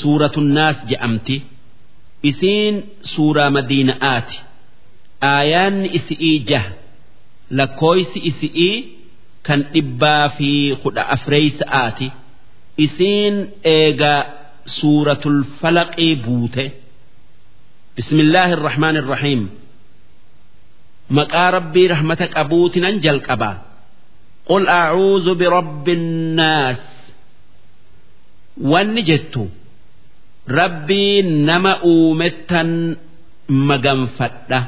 suuratu naas je'amti. Isiin suuraa madiina'aati aayaanni isi'ii jaha lakkooysi isi'ii kan dhibbaa fi kudha afreeysa'aati isiin eegaa suuratul falaqii buute. Bismillaahi irrahmaan irrahiim maqaa rabbii rahmata qabuutinan jalqabaa qul acuuzu birabbi innaas wanni jettu rabbii nama uumettan maganfadha.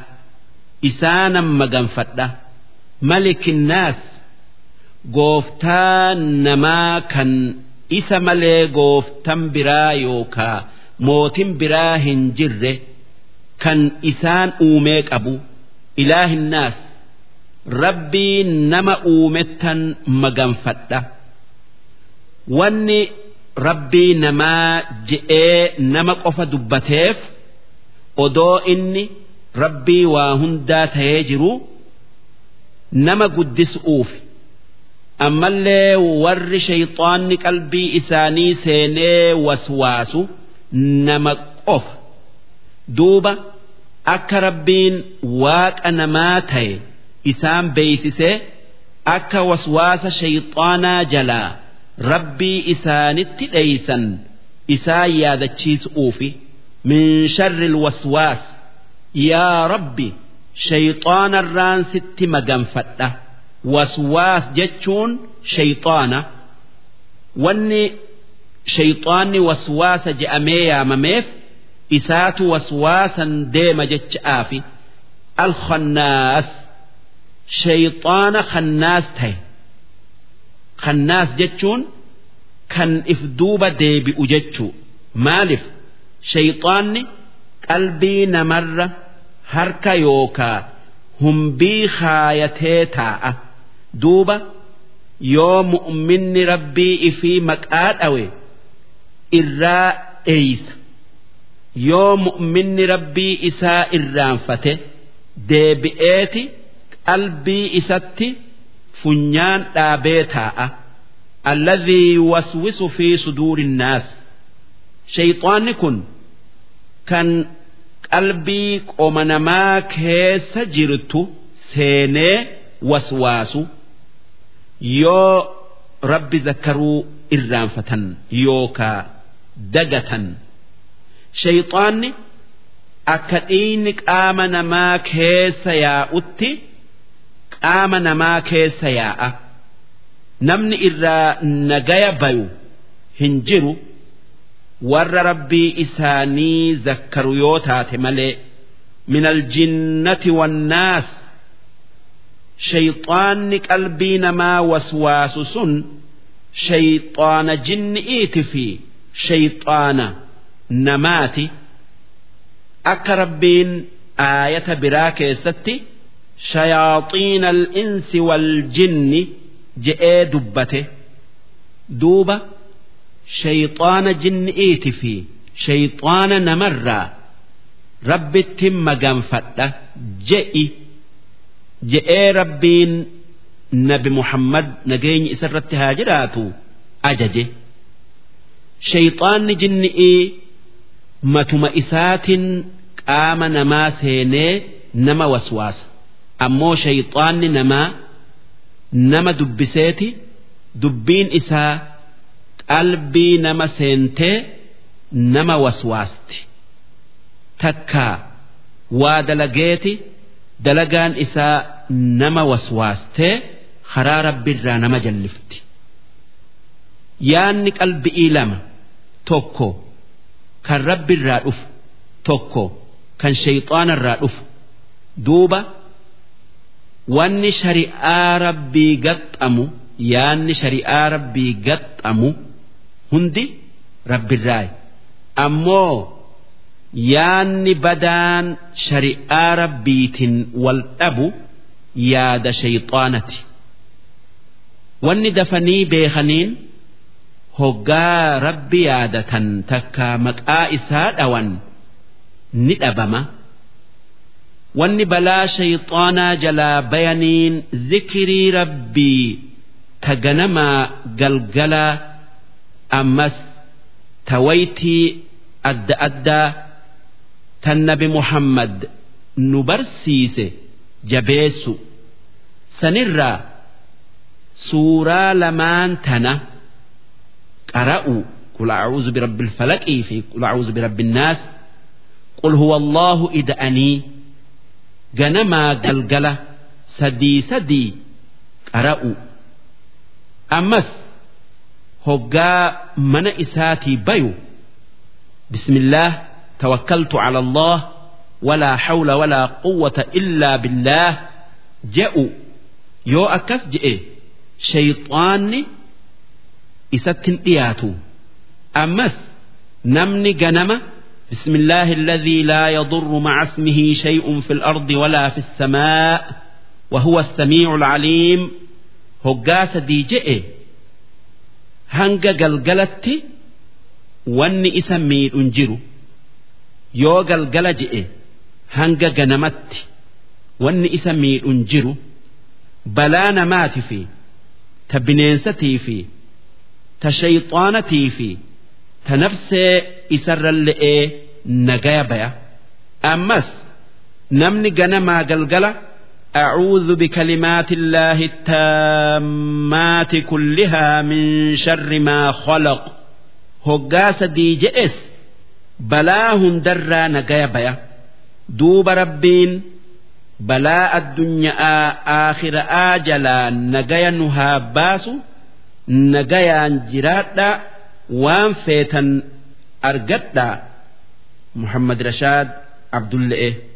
Isaanan maganfadha. Malikinnaas gooftaa namaa kan isa malee gooftan biraa yookaa mootin biraa hin jirre kan isaan uumee qabu. Ilaahinnaas rabbii nama uumettan maganfadha. Wanni rabbii namaa je'ee nama qofa dubbateef odoo inni rabbii waa hundaa ta'ee jiru nama guddisuuf. Ammallee warri shayxaanni qalbii isaanii seenee waswaasu nama qofa. Duuba akka rabbiin waaqa namaa ta'e isaan beeysisee akka waswaasa shayxaanaa jalaa rabbii isaanitti dheeysan isaan yaadachiisuufi min sharri waswaas. Yaa rabbi shayxaanarraan sitti maganfadha. Waswaas jechuun shayxaana. Wanni shayxaanni waswaasa je'amee yaamameef isaatu waswaasan deema jecha'aafi alkhannaas. Shayxaana khannaas ta'e khannaas jechuun kan if duuba deebi'u jechuu. Maaliif? Shayxaanni qalbii namarra harka yookaa humbii kaayatee taa'a. Duuba yoo mu'minni rabbii ifii maqaa dhawe irraa dheeysa yoo mu'minni rabbii isaa irraanfate deebi'eeti qalbii isatti funyaan dhaabee taa'a. Alladhii waswisu fi suduuri innaas shayxaanni kun kan qalbii qoma namaa keessa jirtu seenee waswaasu. Yoo rabbi zakkaruu irraanfatan yookaa dagatan. Shayxaanni akka dhiigni qaama namaa keessa yaa'utti qaama namaa keessa yaa'a. Namni irraa nagaya bayu hin jiru. Warra rabbii isaanii zakkaru yoo taate malee min aljinnati wannaas shayxaanni qalbii namaa waswaasu sun shayxaana jinni'iiti fi shayxaana namaati. Akka rabbiin aayata biraa keessatti shayaaxiina al-insi wal-jinni je'ee dubbate. Duuba shayxaana jinni'iiti fi shayxaana namarraa rabbitti maganfadha je'i je'ee rabbiin nabi muhammad nageenyi isarratti haa jiraatu ajaje. Shayxaanni jinni'ii matuma isaatiin qaama namaa seenee nama waswaasa ammoo shayxaanni namaa nama dubbiseeti. Dubbiin isaa qalbii nama seentee nama waswaasti. Takkaa waa dalageeti. Dalagaan isaa nama waswaastee karaa rabbiirraa nama jallifti. Yaanni qalbi'ii lama tokko kan rabbiirraa dhufu tokko kan shayxaanarraa dhufu duuba wanni shari'aa rabbii gaxxamu yaanni shari'aa rabbii gaxxamu hundi rabbirraayi ammoo yaanni badaan shari'aa rabbiitiin wal dhabu yaada shayxaanati wanni dafanii beekaniin hoggaa rabbi yaadatan takka maqaa isaa dhawan ni dhabama wanni balaa shayxaanaa jalaa bayaniin zikirii rabbii ta ganamaa galgalaa ammas tawaytii adda addaa tan nabi muhammad nu barsiise jabeessu sanirraa suuraa lamaan tana qara'u qul a'uudhu birabbil falaqii fi qul a'uudhu birabbil naas qul huwa allahu ida'anii ganamaa galgala sadii sadii qara'u. Ammas hoggaa mana isaatii bayu. Bismillaah tawakkaltu cala allah walaa hawla walaa quwwata illaa billaah je'u yoo akkas je'e shayxaanni isattin dhiyaatu. Ammas namni ganama بسم الله الذي لا يضر مع اسمه شيء في الأرض ولا في السماء وهو السميع العليم هقاس دي جئ هنجا قلقلت واني اسمي انجرو يو قلقل جئ هنجا قنمت واني اسمي انجرو بلا نمات في تبنينستي في تشيطانتي في تنفسي isarralle'ee nagaya baya ammas namni ganamaa galgala أعوذ بكلمات الله التامات كلها من شر ما خلق هقاس دي جئس بلاهم درا نقيا بيا دوب ربين بلاء الدنيا آخر آجلا نقيا نها باسو نقيا جرادا waan feetan argadhaa Muhammad Rashaad Abdullee.